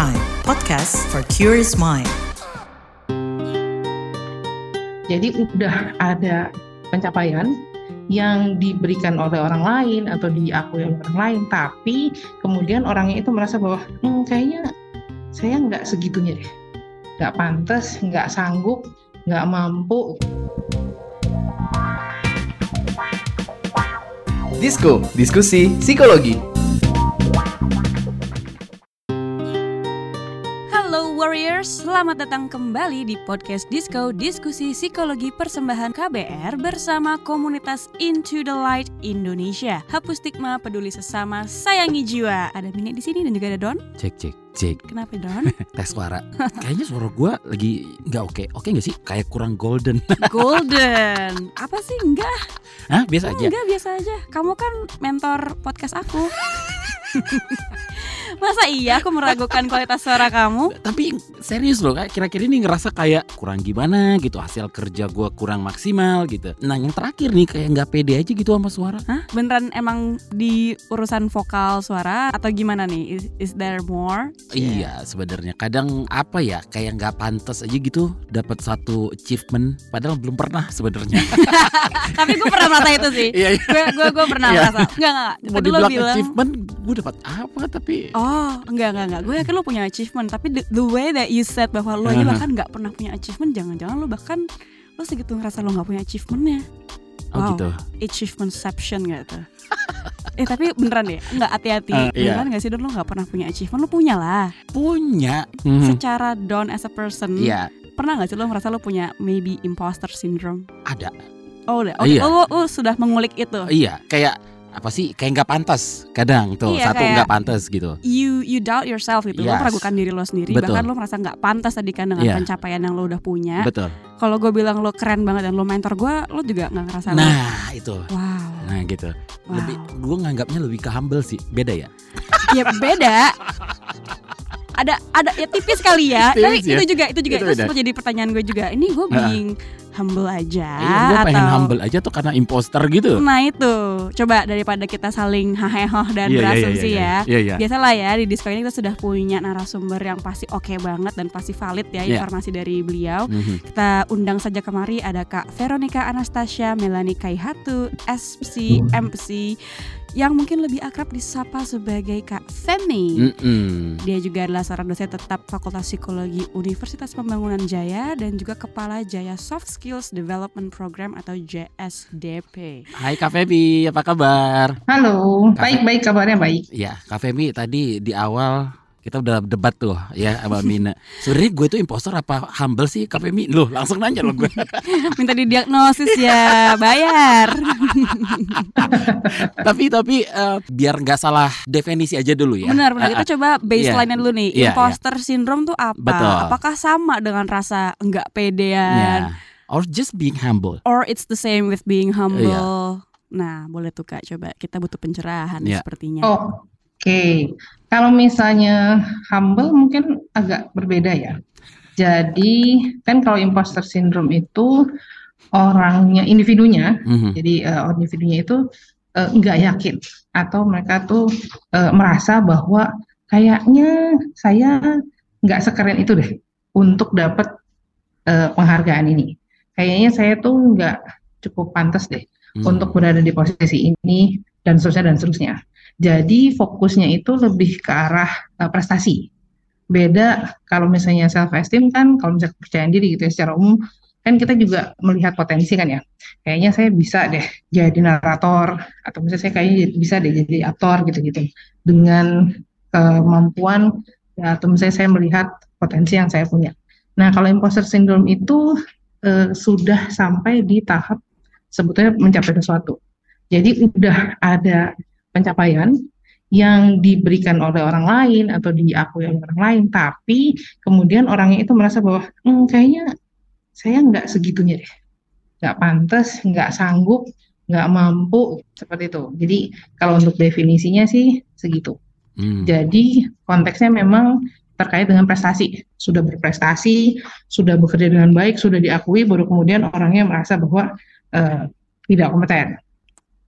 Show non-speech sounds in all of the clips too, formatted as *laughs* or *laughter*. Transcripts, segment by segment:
Prime, podcast for curious mind. Jadi udah ada pencapaian yang diberikan oleh orang lain atau diakui oleh orang lain, tapi kemudian orangnya itu merasa bahwa hmm, kayaknya saya nggak segitunya deh, nggak pantas, nggak sanggup, nggak mampu. Disko, diskusi psikologi. Selamat datang kembali di podcast Disco Diskusi Psikologi Persembahan KBR bersama komunitas Into the Light Indonesia. Hapus stigma, peduli sesama, sayangi jiwa. Ada Mini di sini dan juga ada Don. Cek cek cek Kenapa Don? *laughs* tes suara. Kayaknya suara gua lagi nggak oke. Oke nggak sih? Kayak kurang golden. *laughs* Golden. Apa sih? Enggak, Hah biasa aja. enggak biasa aja. Kamu kan mentor podcast aku. *laughs* Masa iya aku meragukan kualitas suara kamu? Tapi serius loh, kayak kira-kira ini ngerasa kayak kurang gimana gitu. Hasil kerja gua kurang maksimal gitu. Nah yang terakhir nih kayak nggak pede aja gitu sama suara. Hah? Beneran emang di urusan vokal suara atau gimana nih? Is, is there more? Iya sebenarnya kadang apa ya kayak nggak pantas aja gitu dapat satu achievement padahal belum pernah sebenarnya. *laughs* Tapi gue pernah merasa itu sih. Gue gue gue pernah Iya. merasa. Enggak enggak. Mau dibilang bilang. achievement, gue dapat apa tapi Oh enggak enggak enggak. Gue yakin lo punya achievement. Tapi the, the way that you said bahwa lo Uh-huh. bahkan nggak pernah punya achievement. Jangan-jangan lo bahkan lo segitu ngerasa lo nggak punya achievementnya. oh Wow. gitu. Achievementception gak tuh? *laughs* eh tapi beneran deh, nggak hati-hati. Uh, iya. Beneran gak sih Don lo nggak pernah punya achievement? Lo punya lah. Punya. Mhm. Secara Don as a person, Iya pernah gak sih lo merasa lo punya maybe imposter syndrome? ada. Oh udah, oke. Iya. Oh, lo, lo sudah mengulik itu. Iya, kayak apa sih? Kayak nggak pantas kadang tuh Iya, satu nggak pantas gitu. You you doubt yourself gitu. Lo Yes. meragukan diri lo sendiri. Betul. Bahkan lo merasa nggak pantas tadi kan dengan Iya. pencapaian yang lo udah punya. Betul. Kalau gue bilang lo keren banget dan lo mentor gue, lo juga nggak ngerasa lo. Nah itu, Wow. nah gitu. Wow. Lebih, gue nganggapnya lebih ke humble sih. Beda ya? *laughs* Ya beda. ada ada ya tipis kali ya. *laughs* Tapi Tipis ya. itu juga itu juga Itu itu, sempat jadi pertanyaan gue juga. Ini gue being humble aja Iya, gue atau pengen humble aja tuh karena imposter gitu. Nah itu, coba daripada kita saling haheho dan Iya, iya, berasumsi iya, ya. Iya iya. Biasalah ya di Disco ini kita sudah punya narasumber yang pasti oke banget dan pasti valid ya Iya. informasi dari beliau. Mhm. Kita undang saja kemari ada Kak Veronica Anastasia Melani Kaihatu, SPC, MC yang mungkin lebih akrab disapa sebagai Kak Femi. Mm-mm. Dia juga adalah seorang dosen tetap Fakultas Psikologi Universitas Pembangunan Jaya dan juga Kepala Jaya Soft Skills Development Program atau JSDP. Hai Kak Feby, apa kabar? Halo, baik-baik kabarnya baik. Ya, Kak Feby tadi di awal kita udah debat tuh ya sama Mina. Sebenarnya gue tuh imposter apa humble sih Kak Feby? Loh, langsung nanya loh gue. *laughs* Minta didiagnosis ya, bayar. *laughs* tapi tapi eh, biar nggak salah definisi aja dulu ya. Benar, benar. Ah, Kita coba baseline-nya dulu nih. Iya, Imposter syndrome tuh apa? Betul. Apakah sama dengan rasa enggak Ya. pedean? Or just being humble. Or it's the same with being humble? Iya. Nah, boleh tuh Kak, coba kita butuh pencerahan Iya. sepertinya. Oh, Oke, kalau misalnya humble mungkin agak berbeda ya. Jadi kan kalau imposter syndrome itu orangnya, individunya, Mhm. jadi eh, individunya itu eh, nggak yakin atau mereka tuh eh, merasa bahwa kayaknya saya nggak sekeren itu deh untuk dapat eh, penghargaan ini. Kayaknya saya tuh nggak cukup pantas deh Mhm. untuk berada di posisi ini dan seterusnya dan seterusnya. Jadi fokusnya itu lebih ke arah uh, prestasi. Beda kalau misalnya self esteem kan kalau misalnya kepercayaan diri gitu ya secara umum kan kita juga melihat potensi kan ya. Kayaknya saya bisa deh jadi narator atau misalnya saya kayaknya bisa deh jadi aktor gitu-gitu dengan kemampuan ya, atau misalnya saya melihat potensi yang saya punya. Nah, kalau imposter syndrome itu eh, sudah sampai di tahap sebetulnya mencapai sesuatu. Jadi udah ada pencapaian yang diberikan oleh orang lain atau diakui oleh orang lain, tapi kemudian orangnya itu merasa bahwa "Hmm, kayaknya saya nggak segitunya deh, nggak pantas, nggak sanggup, nggak mampu seperti itu. Jadi kalau untuk definisinya sih segitu. Hmm. Jadi konteksnya memang terkait dengan prestasi. Sudah berprestasi, sudah bekerja dengan baik, sudah diakui, baru kemudian orangnya merasa bahwa eh, tidak kompeten.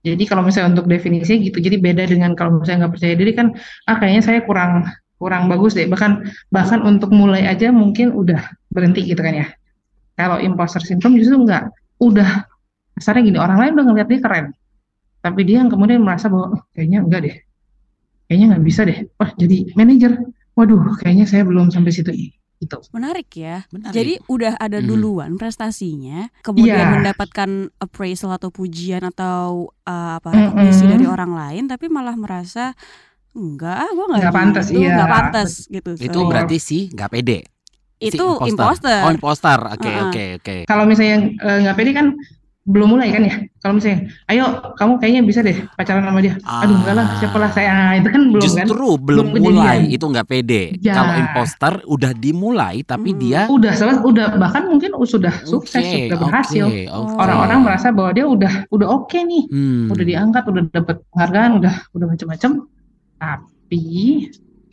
Jadi kalau misalnya untuk definisi gitu, jadi beda dengan kalau misalnya nggak percaya diri kan, ah kayaknya saya kurang kurang bagus deh. Bahkan bahkan untuk mulai aja mungkin udah berhenti gitu kan ya. Kalau imposter syndrome justru enggak, udah kasarnya gini orang lain udah ngeliat dia keren, tapi dia yang kemudian merasa bahwa oh, kayaknya enggak deh, kayaknya nggak bisa deh. Wah jadi manajer, waduh kayaknya saya belum sampai situ gitu. Menarik ya. Menarik. Jadi udah ada Mhm. duluan prestasinya, kemudian Iya. mendapatkan appraisal atau pujian atau uh, apa recognition Mm-mm. dari orang lain, tapi malah merasa enggak, ah, gua nggak Nggak pantas, gitu, iya. nggak pantas gitu. itu berarti sih nggak pede. Si itu imposter. Oh imposter. Oke Uh-uh. oke oke. Kalau misalnya eh, nggak pede kan belum mulai kan ya. Kalau misalnya, ayo kamu kayaknya bisa deh pacaran sama dia. Aduh enggak lah, Ah. siapalah saya. Nah, itu kan belum kan. Justru belum Belum mulai kejadian. itu nggak pede. Ya. Kalau imposter udah dimulai tapi Hmm. dia Udah salah, udah bahkan mungkin sudah sukses, sudah berhasil. oke, oke. Orang-orang merasa bahwa dia udah udah oke nih, Hmm. udah diangkat, udah dapat penghargaan, udah udah macam-macam. Tapi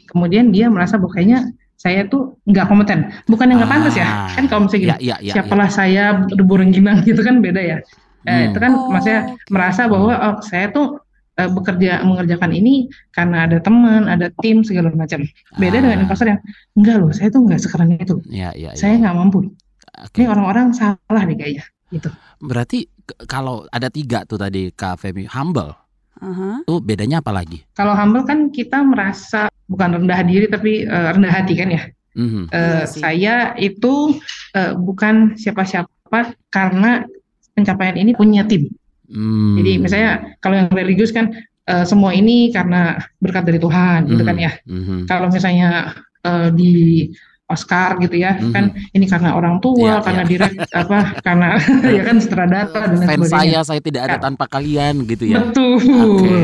kemudian dia merasa bahwa kayaknya saya tuh nggak kompeten. Bukan yang nggak pantas ya. Ah. Kan kalau misalnya gini, Ya, ya, ya, siapalah saya debu rengginang *laughs* gitu kan beda ya. Hmm. Eh, itu kan Oh, maksudnya merasa bahwa oh, saya tuh eh, bekerja mengerjakan ini karena ada teman, ada tim segala macam. Beda Ah. dengan imposter yang enggak loh, saya tuh nggak sekeren itu. Ya, ya, ya. Saya nggak mampu. Oke. Ini orang-orang salah deh kayaknya. Gitu. Berarti kalau ada tiga tuh tadi Kak Femi humble, Aha. tuh bedanya apa lagi? Kalau humble kan kita merasa bukan rendah diri tapi eh, rendah hati kan ya. Mhm. Eh, Iya sih. saya itu eh, bukan siapa-siapa karena pencapaian ini punya tim. Hmm. Jadi misalnya kalau yang religius kan eh, semua ini karena berkat dari Tuhan gitu kan ya. Mhm. Kalau misalnya eh, di Oscar gitu ya Mhm. kan ini karena orang tua, Iya, karena iya. direct apa karena *laughs* ya kan sutradara dan Fans sebagainya. saya saya tidak ada Kan. tanpa kalian gitu ya. Betul. Oke.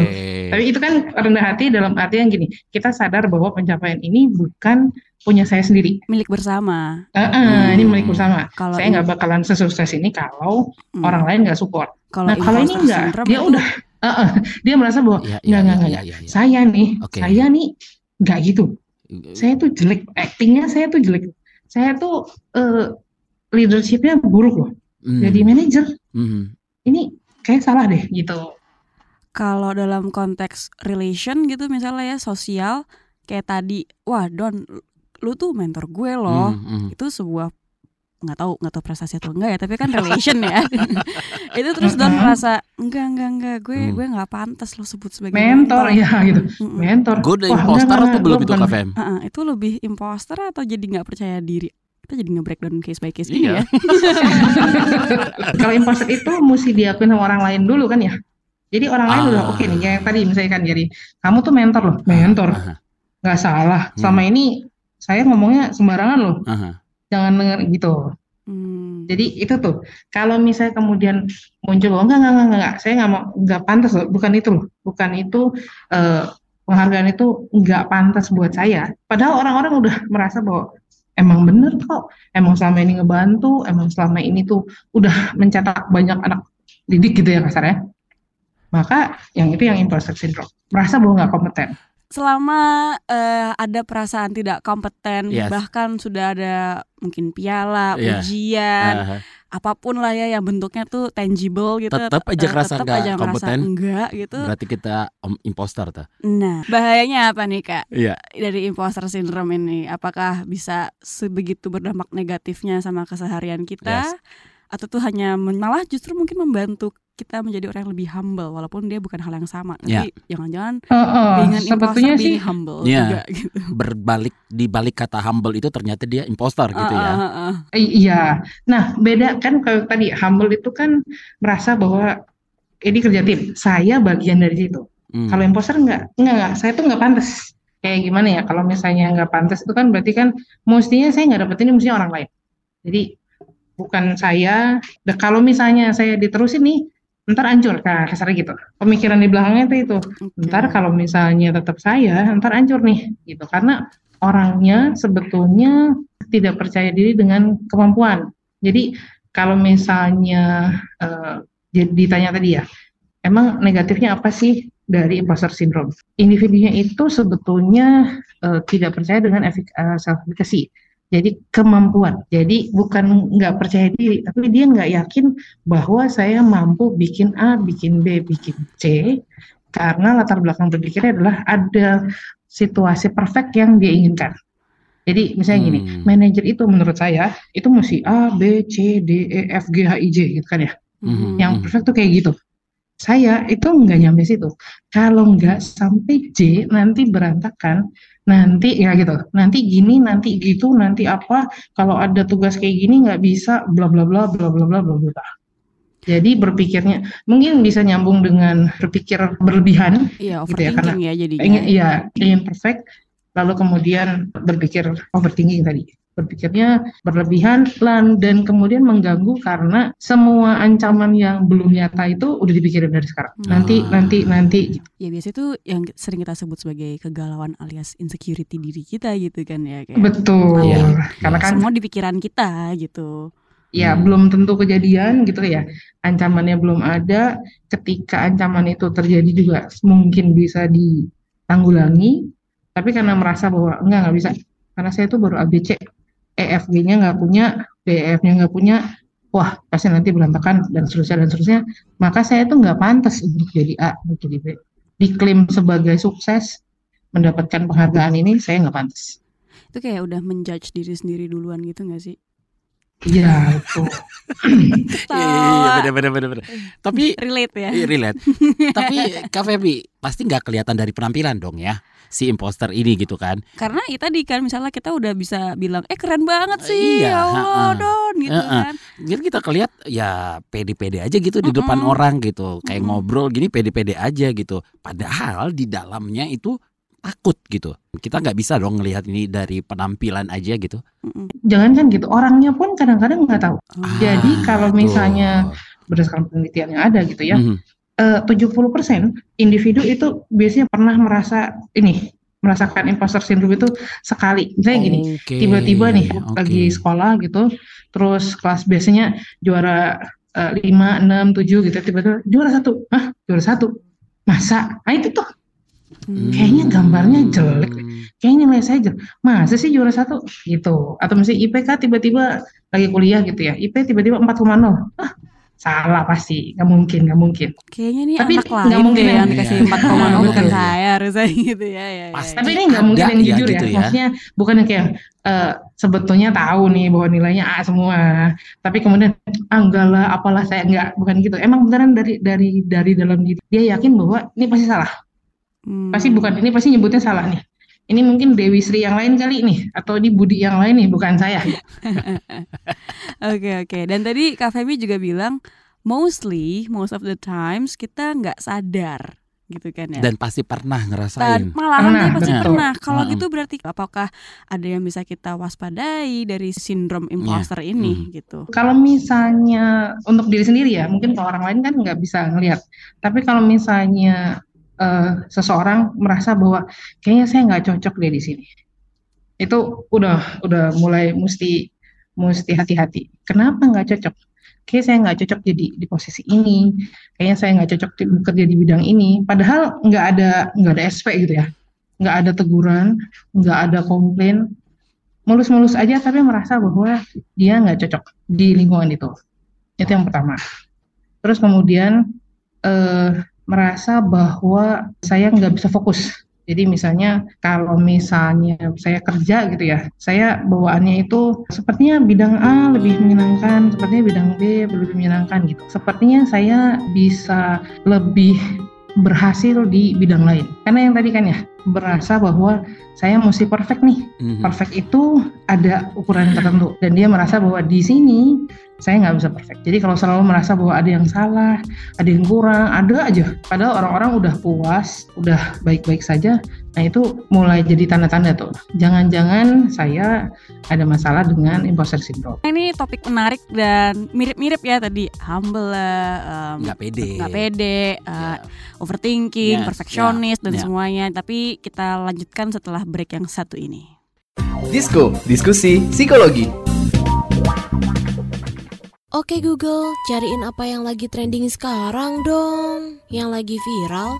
Tapi itu kan rendah hati dalam arti yang gini, kita sadar bahwa pencapaian ini bukan punya saya sendiri. Milik bersama. Eh, Hmm. Ini milik bersama. Kalau Saya nggak bakalan sesukses ini kalau Hmm. orang lain nggak support. kalau Nah kalau ini enggak, dia itu- udah, eh, eh, dia merasa bahwa Iya, iya, Nggak, nggak, iya, nggak. saya nih, Oke. saya nih nggak gitu. Saya tuh jelek, actingnya saya tuh jelek. Saya tuh eh, leadershipnya buruk loh. Hmm. Jadi manajer Mhm. ini kayak salah deh gitu. Kalau dalam konteks relation gitu misalnya ya sosial kayak tadi, wah Don, lu tuh mentor gue loh. Mhm, mhm. Itu sebuah nggak tahu nggak tahu prestasi atau enggak ya, tapi kan relation ya. *laughs* itu terus Don merasa enggak enggak enggak gue Hmm. gue nggak pantas lo sebut sebagai Mentor ya gitu, mentor. Gue udah Wah, imposter atau belum itu Kak Fem? Heeh, itu lebih imposter atau jadi nggak percaya diri? Kita jadi nge-breakdown case by case Iya. gini ya. *laughs* Kalau imposter itu mesti diakuin sama orang lain dulu kan ya. Jadi orang lain Ah. udah oke nih, kayak tadi misalnya kan jadi kamu tuh mentor loh, mentor, Aha, nggak salah. Hmm. Selama ini saya ngomongnya sembarangan loh, aha. Jangan denger gitu. Hmm. Jadi itu tuh, kalau misalnya kemudian muncul, oh enggak, enggak, enggak, enggak, saya nggak mau, enggak pantas loh, bukan itu loh, bukan itu, eh, penghargaan itu enggak pantas buat saya. Padahal orang-orang udah merasa bahwa emang bener kok, emang selama ini ngebantu, emang selama ini tuh udah mencetak banyak anak didik gitu ya kasarnya. Maka yang itu yang imposter syndrome, merasa bahwa nggak kompeten. Selama eh, ada perasaan tidak kompeten, Yes. bahkan sudah ada mungkin piala, Iya. ujian, Aha. apa pun lah ya yang bentuknya tuh tangible gitu. Tetep aja eh, tetep nggak aja kompeten. enggak gitu. Berarti kita om imposter tuh. Nah, bahayanya apa nih Kak? Iya. Dari imposter syndrome ini, apakah bisa sebegitu berdampak negatifnya sama keseharian kita? Yes. Atau tuh hanya malah justru mungkin membantu kita menjadi orang yang lebih humble walaupun dia bukan hal yang sama. Tapi jangan-jangan Heeh, dengan imposter sebetulnya sih being humble Iya. juga gitu. Berbalik di balik kata humble itu ternyata dia imposter gitu ya. Ah, ah. I- Iya. Nah, beda kan kalau tadi humble itu kan merasa bahwa ini kerja tim. Saya bagian dari situ. Hmm. Kalau imposter enggak, enggak, enggak. Saya tuh enggak pantas. Kayak gimana ya? Kalau misalnya enggak pantas itu kan berarti kan mestinya saya enggak dapetin ini mestinya orang lain. Jadi bukan saya. Kalau misalnya saya diterusin nih, ntar hancur. Nah, kasarnya gitu. Pemikiran di belakangnya itu itu. Ntar kalau misalnya tetap saya, ntar hancur nih, gitu. Karena orangnya sebetulnya tidak percaya diri dengan kemampuan. Jadi kalau misalnya eh, jadi ditanya tadi ya, emang negatifnya apa sih dari imposter syndrome? Individunya itu sebetulnya eh, tidak percaya dengan efik, eh, self efficacy. Jadi kemampuan. Jadi bukan nggak percaya diri, tapi dia nggak yakin bahwa saya mampu bikin A, bikin B, bikin C, karena latar belakang berpikirnya adalah ada situasi perfect yang dia inginkan. Jadi misalnya gini, Hmm. manajer itu menurut saya itu mesti A, B, C, D, E, F, G, H, I, J gitu kan ya. Mhm. Yang perfect tuh kayak gitu. Saya itu nggak nyampe situ. Kalau nggak sampai J nanti berantakan, nanti ya gitu. Nanti gini, nanti gitu, nanti apa? Kalau ada tugas kayak gini nggak bisa, bla bla bla bla bla bla bla bla. Jadi berpikirnya mungkin bisa nyambung dengan berpikir berlebihan, Iya, Gitu ya, overthinking ya jadinya. ingin iya ingin perfect, lalu kemudian berpikir overthinking tadi. Berpikirnya berlebihan dan kemudian mengganggu karena semua ancaman yang belum nyata itu udah dipikirin dari sekarang. Nanti Ah. nanti nanti Ya biasanya itu yang sering kita sebut sebagai kegalauan alias insecurity diri kita gitu kan ya kayak. betul. Iya. Karena kan Semua di pikiran kita gitu. ya Hmm. belum tentu kejadian gitu ya. Ancamannya belum ada. Ketika ancaman itu terjadi juga mungkin bisa ditanggulangi. Tapi karena merasa bahwa enggak nggak bisa. Karena saya itu baru ABC, EFG-nya nggak punya, DEF-nya nggak punya. Wah, pasti nanti berantakan dan seterusnya dan seterusnya. Maka saya itu nggak pantas untuk jadi A, untuk jadi B. Diklaim sebagai sukses, mendapatkan penghargaan ini, saya nggak pantas. Itu kayak udah menjudge diri sendiri duluan gitu gak sih? Iya, betul. *laughs* Iya, iya, iya, bener, bener, bener, bener. Tapi relate ya. Iya, relate. Tapi Kak Feby pasti nggak kelihatan dari penampilan dong ya si imposter ini gitu kan. Karena ya tadi kan misalnya kita udah bisa bilang eh keren banget sih Iya, ya Allah ha-ha. Don gitu Ha-ha. kan. Jadi kita kelihat ya pede-pede aja gitu di depan orang gitu. Kayak ngobrol gini pede-pede aja gitu. Padahal di dalamnya itu takut gitu. Kita nggak bisa dong ngelihat ini dari penampilan aja gitu. Jangan kan gitu, orangnya pun kadang-kadang nggak tahu. Oh. Jadi kalau misalnya berdasarkan penelitian yang ada gitu ya, Mhm. eh, 70% individu itu biasanya pernah merasa ini, merasakan imposter syndrome itu sekali. Misalnya gini, tiba-tiba nih oke. lagi sekolah gitu, terus kelas biasanya juara eh, 5, 6, 7 gitu, tiba-tiba juara satu, hah juara satu, masa? Nah itu tuh, Hmm. kayaknya gambarnya jelek. Hmm. kayaknya nilai saya jelek, masa sih juara satu gitu, atau misalnya IPK tiba-tiba lagi kuliah gitu ya, IP tiba-tiba 4,0, ah salah pasti, nggak mungkin, nggak mungkin. Kayaknya nih Tapi anak nggak lain mungkin yang dikasih Iya. 4,0 Iya, bukan betul. saya harusnya gitu ya. ya, ya, ya. Tapi ini nggak mungkin yang ya jujur gitu ya, ya. maksudnya bukan yang kayak eh, sebetulnya tahu nih bahwa nilainya A semua, tapi kemudian ah enggak lah, apalah saya enggak, bukan gitu. Emang beneran dari dari dari dalam diri dia yakin bahwa ini pasti salah, Hmm. pasti bukan ini pasti nyebutnya salah nih. Ini mungkin Dewi Sri yang lain kali nih, atau ini Budi yang lain nih, bukan saya. *laughs* Oke oke. Dan tadi Kak Femi juga bilang mostly most of the times kita nggak sadar gitu kan ya. Dan pasti pernah Dan ngerasain. malahan Pernah, pasti betul. pernah. Kalau gitu berarti apakah ada yang bisa kita waspadai dari sindrom imposter Iya. ini Mm. gitu? Kalau misalnya untuk diri sendiri ya, mungkin kalau orang lain kan nggak bisa ngelihat. Tapi kalau misalnya eh, seseorang merasa bahwa kayaknya saya nggak cocok deh di sini, itu udah udah mulai mesti mesti hati-hati. Kenapa nggak cocok? Kayaknya saya nggak cocok jadi di posisi ini. Kayaknya saya nggak cocok bekerja di bidang ini. Padahal nggak ada nggak ada SP gitu ya, nggak ada teguran, nggak ada komplain, mulus-mulus aja tapi merasa bahwa dia nggak cocok di lingkungan itu. Itu yang pertama. Terus kemudian eh, merasa bahwa saya nggak bisa fokus. Jadi misalnya kalau misalnya saya kerja gitu ya, saya bawaannya itu sepertinya bidang A lebih menyenangkan, sepertinya bidang B lebih menyenangkan gitu. Sepertinya saya bisa lebih berhasil di bidang lain. Karena yang tadi kan ya, berasa bahwa saya mesti perfect nih Mhm. perfect itu ada ukuran tertentu dan dia merasa bahwa di sini saya nggak bisa perfect. Jadi kalau selalu merasa bahwa ada yang salah, ada yang kurang, ada aja. Padahal orang-orang udah puas, udah baik-baik saja. Nah itu mulai jadi tanda-tanda tuh. Jangan-jangan saya ada masalah dengan imposter syndrome. Ini topik menarik dan mirip-mirip ya tadi humble em, nggak pede. nggak pede, eh, Ya. overthinking, Yes, perfeksionis dan ya. semuanya. Tapi kita lanjutkan setelah break yang satu ini. Disko, diskusi psikologi. Oke Google, cariin apa yang lagi trending sekarang dong. Yang lagi viral,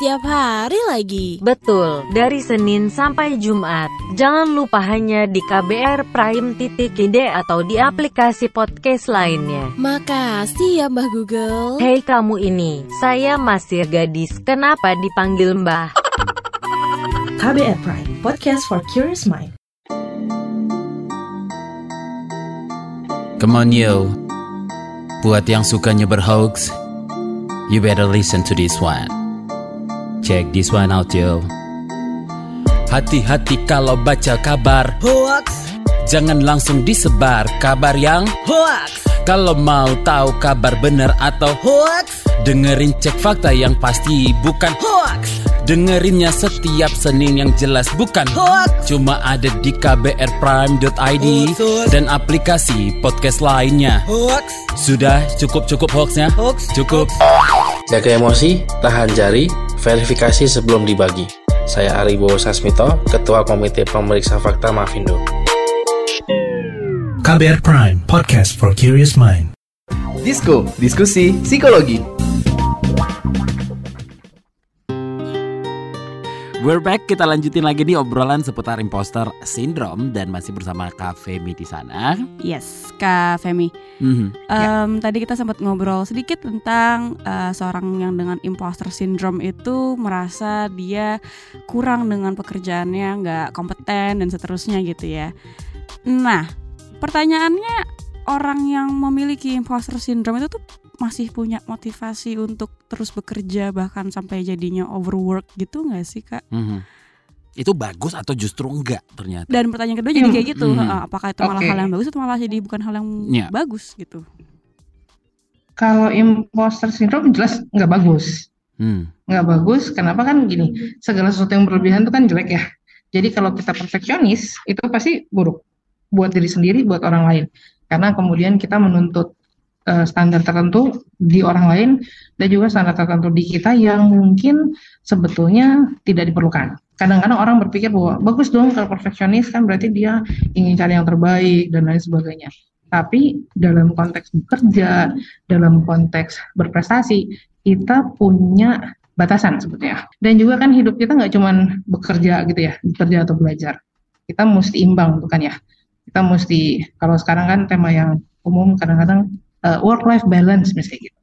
Setiap hari lagi. Betul, dari Senin sampai Jumat. Jangan lupa hanya di KBR Prime titik ide atau di aplikasi podcast lainnya. Makasih ya Mbah Google. Hei kamu ini, saya masih gadis, kenapa dipanggil mbah? *laughs* KBR Prime, podcast for curious mind. Come on yo Buat yang sukanya berhoax You better listen to this one Check this one out yo. Hati-hati kalau baca kabar. Hoax, Jangan langsung disebar kabar yang hoax, Kalau mau tahu kabar benar atau hoax, Dengerin cek fakta yang pasti bukan hoax, Dengerinnya setiap Senin yang jelas bukan hoax. Cuma ada di kbrprime.id. Dan aplikasi podcast lainnya. Hoax, Sudah cukup-cukup hoaxnya? hoax, Cukup. Jaga emosi, tahan jari, verifikasi sebelum dibagi. Saya Aribo Sasmito, Ketua Komite Pemeriksa Fakta Mafindo. KBR Prime, podcast for curious mind. Disko, diskusi psikologi. We're back, kita lanjutin lagi nih obrolan seputar imposter syndrome dan masih bersama Kak Femi di sana. Yes, Kak Femi. Mhm. Em, Tadi kita sempat ngobrol sedikit tentang eh, seorang yang dengan imposter syndrome itu merasa dia kurang dengan pekerjaannya, nggak kompeten dan seterusnya gitu ya. Nah, pertanyaannya orang yang memiliki imposter syndrome itu tuh masih punya motivasi untuk terus bekerja bahkan sampai jadinya overwork gitu nggak sih kak? Mhm. Itu bagus atau justru enggak ternyata? Dan pertanyaan kedua jadi Hmm. kayak gitu, Hmm. heeh, apakah itu malah Oke. hal yang bagus atau malah jadi bukan hal yang Ya. bagus gitu? Kalau imposter syndrome jelas nggak bagus. Hmm. nggak bagus. Kenapa kan gini, segala sesuatu yang berlebihan itu kan jelek ya. Jadi kalau kita perfeksionis itu pasti buruk buat diri sendiri, buat orang lain. Karena kemudian kita menuntut eh, standar tertentu di orang lain dan juga standar tertentu di kita yang mungkin sebetulnya tidak diperlukan. Kadang-kadang orang berpikir bahwa bagus dong kalau perfeksionis kan berarti dia ingin cari yang terbaik dan lain sebagainya. Tapi dalam konteks bekerja, dalam konteks berprestasi, kita punya batasan sebetulnya. Dan juga kan hidup kita nggak cuman bekerja gitu ya, bekerja atau belajar. Kita mesti imbang bukan ya. Kita mesti kalau sekarang kan tema yang umum kadang-kadang work life balance misalnya gitu.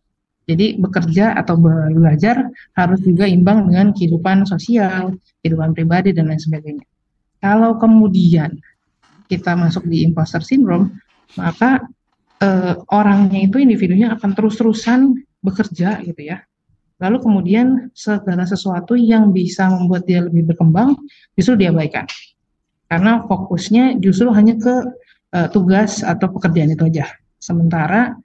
Jadi bekerja atau belajar harus juga imbang dengan kehidupan sosial, kehidupan pribadi dan lain sebagainya. Kalau kemudian kita masuk di imposter syndrome, maka eh, orangnya itu individunya akan terus-terusan bekerja gitu ya. Lalu kemudian segala sesuatu yang bisa membuat dia lebih berkembang justru diabaikan. Karena fokusnya justru hanya ke eh, tugas atau pekerjaan itu aja. Sementara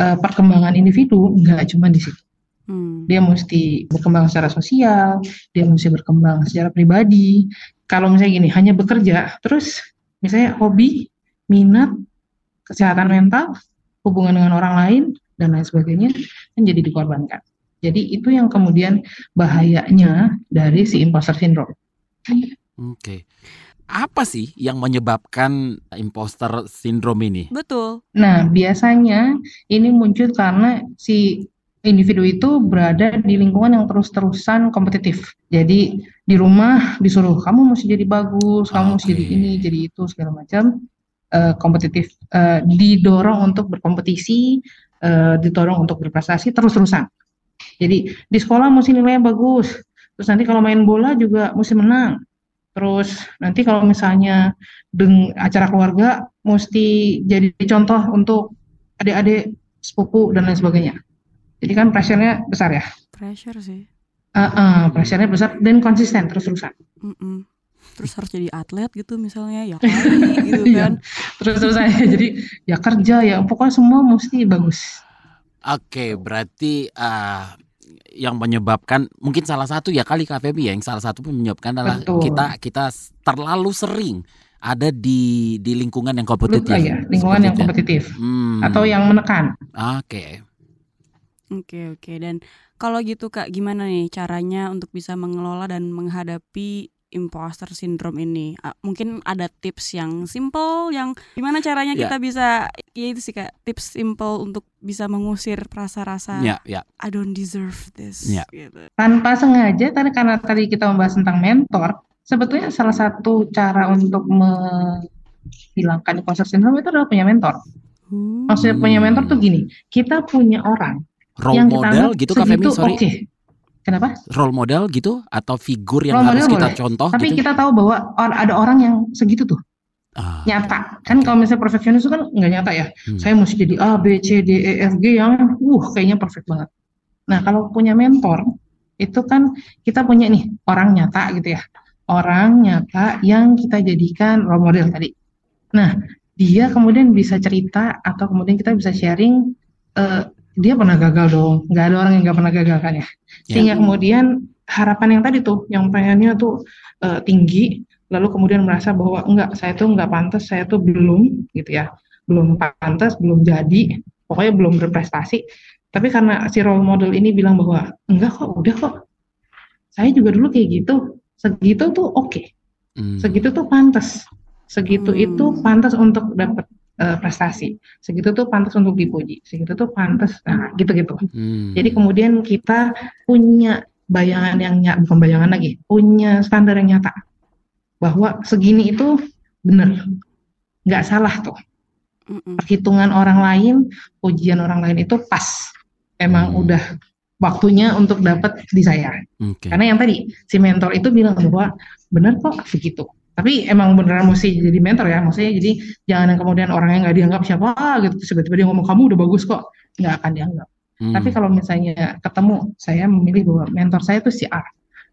eh, perkembangan individu nggak cuma di situ. Hmm. Dia mesti berkembang secara sosial, dia mesti berkembang secara pribadi. Kalau misalnya gini, hanya bekerja, terus misalnya hobi, minat, kesehatan mental, hubungan dengan orang lain, dan lain sebagainya, kan jadi dikorbankan. Jadi itu yang kemudian bahayanya dari si imposter syndrome. Oke. Apa sih yang menyebabkan imposter syndrome ini? Betul. Nah, biasanya ini muncul karena si individu itu berada di lingkungan yang terus-terusan kompetitif. Jadi di rumah disuruh kamu mesti jadi bagus, kamu mesti Oke. jadi ini, jadi itu segala macam eh, kompetitif, Eh, didorong untuk berkompetisi, eh, didorong untuk berprestasi terus-terusan. Jadi di sekolah mesti nilainya bagus, terus nanti kalau main bola juga mesti menang. Terus nanti kalau misalnya deng acara keluarga mesti jadi contoh untuk adik-adik, sepupu dan lain sebagainya. Jadi kan pressure-nya besar ya. Pressure sih. Uh, uh, pressure-nya besar dan konsisten terus-terusan. Terus harus jadi atlet gitu misalnya ya *laughs* kali gitu Iya. kan. Terus-terusan *laughs* jadi ya kerja ya pokoknya semua mesti bagus. Oke, berarti ah, yang menyebabkan mungkin salah satu ya kali Kak Feby ya yang salah satu pun menyebabkan adalah Betul. kita kita terlalu sering ada di di lingkungan yang kompetitif. Ah, ya, lingkungan yang ya? kompetitif Hmm. atau yang menekan. Oke. Oke oke dan kalau gitu Kak gimana nih caranya untuk bisa mengelola dan menghadapi imposter syndrome ini? Ah, mungkin ada tips yang simple yang gimana caranya Ya. kita bisa ya itu sih Kak tips simple untuk bisa mengusir rasa-rasa Ya, ya. I don't deserve this Ya. gitu. Tanpa sengaja tadi karena tadi kita membahas tentang mentor, sebetulnya salah satu cara untuk menghilangkan imposter syndrome itu adalah punya mentor. Maksudnya punya mentor tuh gini, kita punya orang Role yang kita model anggap gitu Kak Femi, segitu sorry. oke. Kenapa? Role model gitu atau figur yang Role harus kita boleh. contoh Tapi gitu. kita tahu bahwa or- ada orang yang segitu tuh. Ah, nyata kan kalau misalnya perfeksionis itu kan nggak nyata ya Hmm. saya mesti jadi A B C D E F G yang uh kayaknya perfect banget nah kalau punya mentor itu kan kita punya nih orang nyata gitu ya orang nyata yang kita jadikan role model tadi nah dia kemudian bisa cerita atau kemudian kita bisa sharing eh, dia pernah gagal dong. Nggak ada orang yang nggak pernah gagal kan ya? Ya. sehingga kemudian harapan yang tadi tuh yang pengennya tuh eh, tinggi lalu kemudian merasa bahwa enggak saya tuh enggak pantas saya tuh belum gitu ya. Belum pantas belum jadi pokoknya belum berprestasi. Tapi karena si role model ini bilang bahwa enggak kok udah kok. Saya juga dulu kayak gitu. Segitu tuh oke. Hmm. segitu tuh pantas. Segitu Hmm. itu pantas untuk dapat eh, prestasi segitu tuh pantas untuk dipuji segitu tuh pantas nah gitu-gitu Hmm. jadi kemudian kita punya bayangan yang nyata, bukan bayangan lagi, punya standar yang nyata bahwa segini itu benar, nggak salah tuh. Mm-mm. Perhitungan orang lain, ujian orang lain itu pas, emang Hmm. udah waktunya untuk dapat di saya. Oke. Karena yang tadi si mentor itu bilang bahwa benar kok begitu. Tapi emang beneran mesti jadi mentor ya, maksudnya jadi jangan yang kemudian orang yang nggak dianggap siapa gitu, tiba-tiba dia ngomong kamu udah bagus kok, nggak akan dianggap. Hmm. Tapi kalau misalnya ketemu, saya memilih bahwa mentor saya itu si A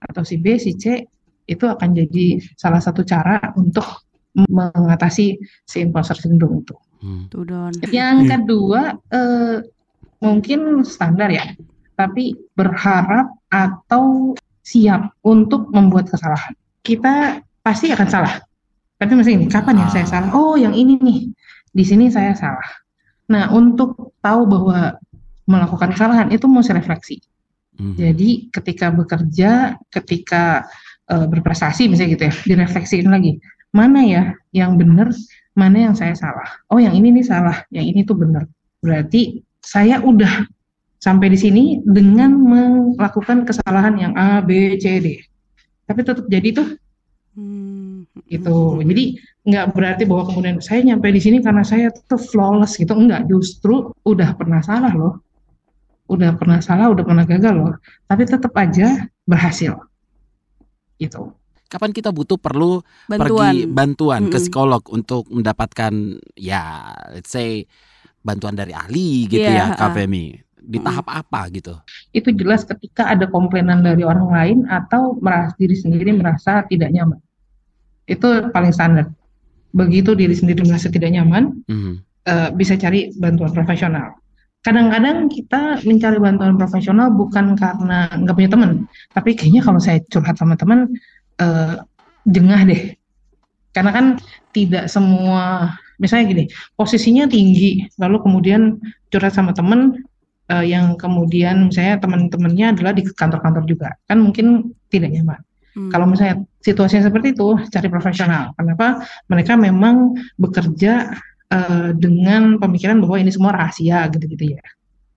atau si B, si C, itu akan jadi salah satu cara untuk mengatasi si imposter syndrome itu. Hmm. Tuh Don. Yang kedua, eh, mungkin standar ya, tapi berharap atau siap untuk membuat kesalahan. Kita pasti akan salah. Tapi masih ini, kapan ya saya salah? Oh, yang ini nih, di sini saya salah. Nah, untuk tahu bahwa melakukan kesalahan itu mesti refleksi. Hmm. Jadi ketika bekerja, ketika eh, berprestasi misalnya gitu ya, direfleksiin lagi. Mana ya yang benar, mana yang saya salah. Oh, yang ini nih salah, yang ini tuh benar. Berarti saya udah sampai di sini dengan melakukan kesalahan yang A, B, C, D. Tapi tetap jadi tuh Hmm. gitu. Jadi nggak berarti bahwa kemudian saya nyampe di sini karena saya tuh flawless gitu. Enggak, justru udah pernah salah loh. Udah pernah salah, udah pernah gagal loh. Tapi tetap aja berhasil. Gitu. Kapan kita butuh perlu Bantuan. pergi bantuan ke Mm-mm. psikolog untuk mendapatkan ya let's say bantuan dari ahli gitu Iya, ya Kak ha. Femi. Di tahap apa gitu? Itu jelas ketika ada komplainan dari orang lain atau merasa diri sendiri merasa tidak nyaman. Itu paling standar. Begitu diri sendiri merasa tidak nyaman, Hmm. eh, bisa cari bantuan profesional. Kadang-kadang kita mencari bantuan profesional bukan karena nggak punya teman, tapi kayaknya kalau saya curhat sama teman, eh, jengah deh. Karena kan tidak semua, misalnya gini, posisinya tinggi, lalu kemudian curhat sama teman eh, yang kemudian misalnya teman-temannya adalah di kantor-kantor juga, kan mungkin tidak nyaman. Hmm. Kalau misalnya situasinya seperti itu, cari profesional. Kenapa? Mereka memang bekerja eh, dengan pemikiran bahwa ini semua rahasia gitu-gitu ya.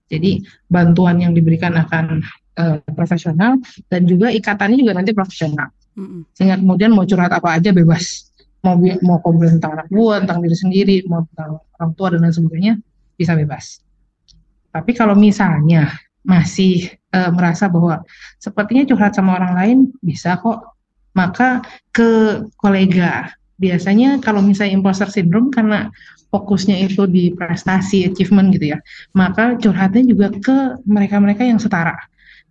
Jadi bantuan yang diberikan akan eh, profesional dan juga ikatannya juga nanti profesional. Mm-mm. Sehingga kemudian mau curhat apa aja bebas. Mau mau komplain tentang anak buah, tentang diri sendiri, mau tentang orang tua dan lain sebagainya bisa bebas. Tapi kalau misalnya masih eh, merasa bahwa sepertinya curhat sama orang lain bisa kok, maka ke kolega. Biasanya kalau misalnya imposter syndrome karena fokusnya itu di prestasi, achievement gitu ya, maka curhatnya juga ke mereka-mereka yang setara.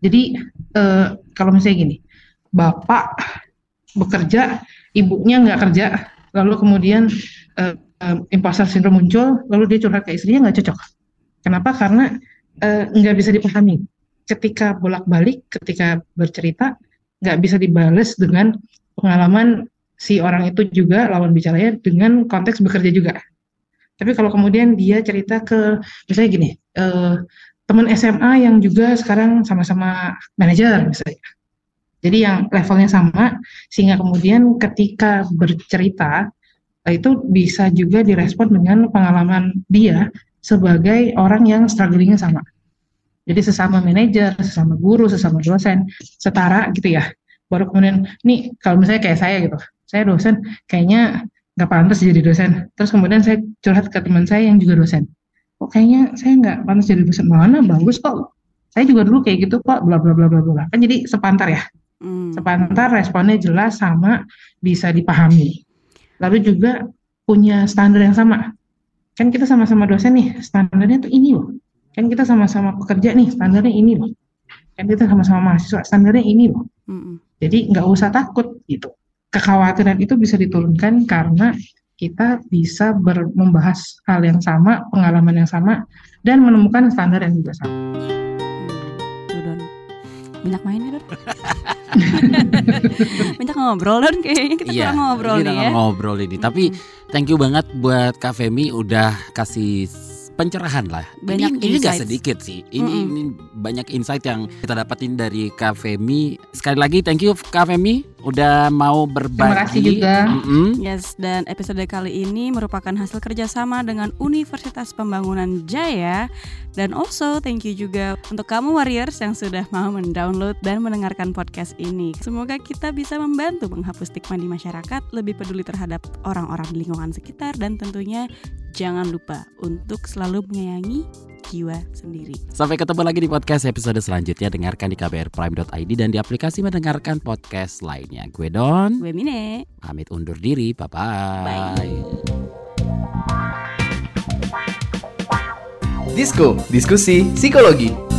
Jadi eh, kalau misalnya gini, bapak bekerja, ibunya nggak kerja, lalu kemudian eh, eh, imposter syndrome muncul, lalu dia curhat ke istrinya nggak cocok. Kenapa? Karena eh, nggak bisa dipahami. Ketika bolak-balik, ketika bercerita, nggak bisa dibales dengan pengalaman si orang itu juga lawan bicaranya dengan konteks bekerja juga. Tapi kalau kemudian dia cerita ke misalnya gini, eh, teman SMA yang juga sekarang sama-sama manajer misalnya. Jadi yang levelnya sama sehingga kemudian ketika bercerita itu bisa juga direspon dengan pengalaman dia sebagai orang yang strugglingnya sama. Jadi sesama manajer, sesama guru, sesama dosen, setara gitu ya. Baru kemudian, nih kalau misalnya kayak saya gitu, saya dosen, kayaknya nggak pantas jadi dosen. Terus kemudian saya curhat ke teman saya yang juga dosen. Kok kayaknya saya nggak pantas jadi dosen? Mana bagus kok. Saya juga dulu kayak gitu kok, bla bla bla bla bla. Kan jadi sepantar ya. Hmm. Sepantar responnya jelas sama bisa dipahami. Lalu juga punya standar yang sama. Kan kita sama-sama dosen nih, standarnya tuh ini loh. Kan kita sama-sama pekerja nih standarnya ini loh. Kan kita sama-sama mahasiswa standarnya ini loh. Jadi nggak usah takut gitu. Kekhawatiran itu bisa diturunkan karena kita bisa ber- membahas hal yang sama pengalaman yang sama dan menemukan standar yang juga sama. Hmm. Banyak main ya *laughs* *laughs* banyak ngobrol Don kayaknya kita kurang ngobrol kita nih ya ngobrol ini. Tapi thank you banget buat Kak Femi udah kasih pencerahan lah. Banyak ini, ini gak sedikit sih. Ini, Mm-mm. ini banyak insight yang kita dapatin dari Kak Femi. Sekali lagi thank you Kak Femi udah mau berbagi. Terima kasih juga. Mm-mm. Yes, dan episode kali ini merupakan hasil kerjasama dengan Universitas Pembangunan Jaya Dan also thank you juga untuk kamu warriors yang sudah mau mendownload dan mendengarkan podcast ini Semoga kita bisa membantu menghapus stigma di masyarakat Lebih peduli terhadap orang-orang di lingkungan sekitar Dan tentunya jangan lupa untuk selalu menyayangi jiwa sendiri Sampai ketemu lagi di podcast episode selanjutnya. Dengarkan di kbrprime.id dan di aplikasi mendengarkan podcast lainnya. Gue Don, Gue Mine pamit undur diri. Bye-bye. Disko, diskusi psikologi.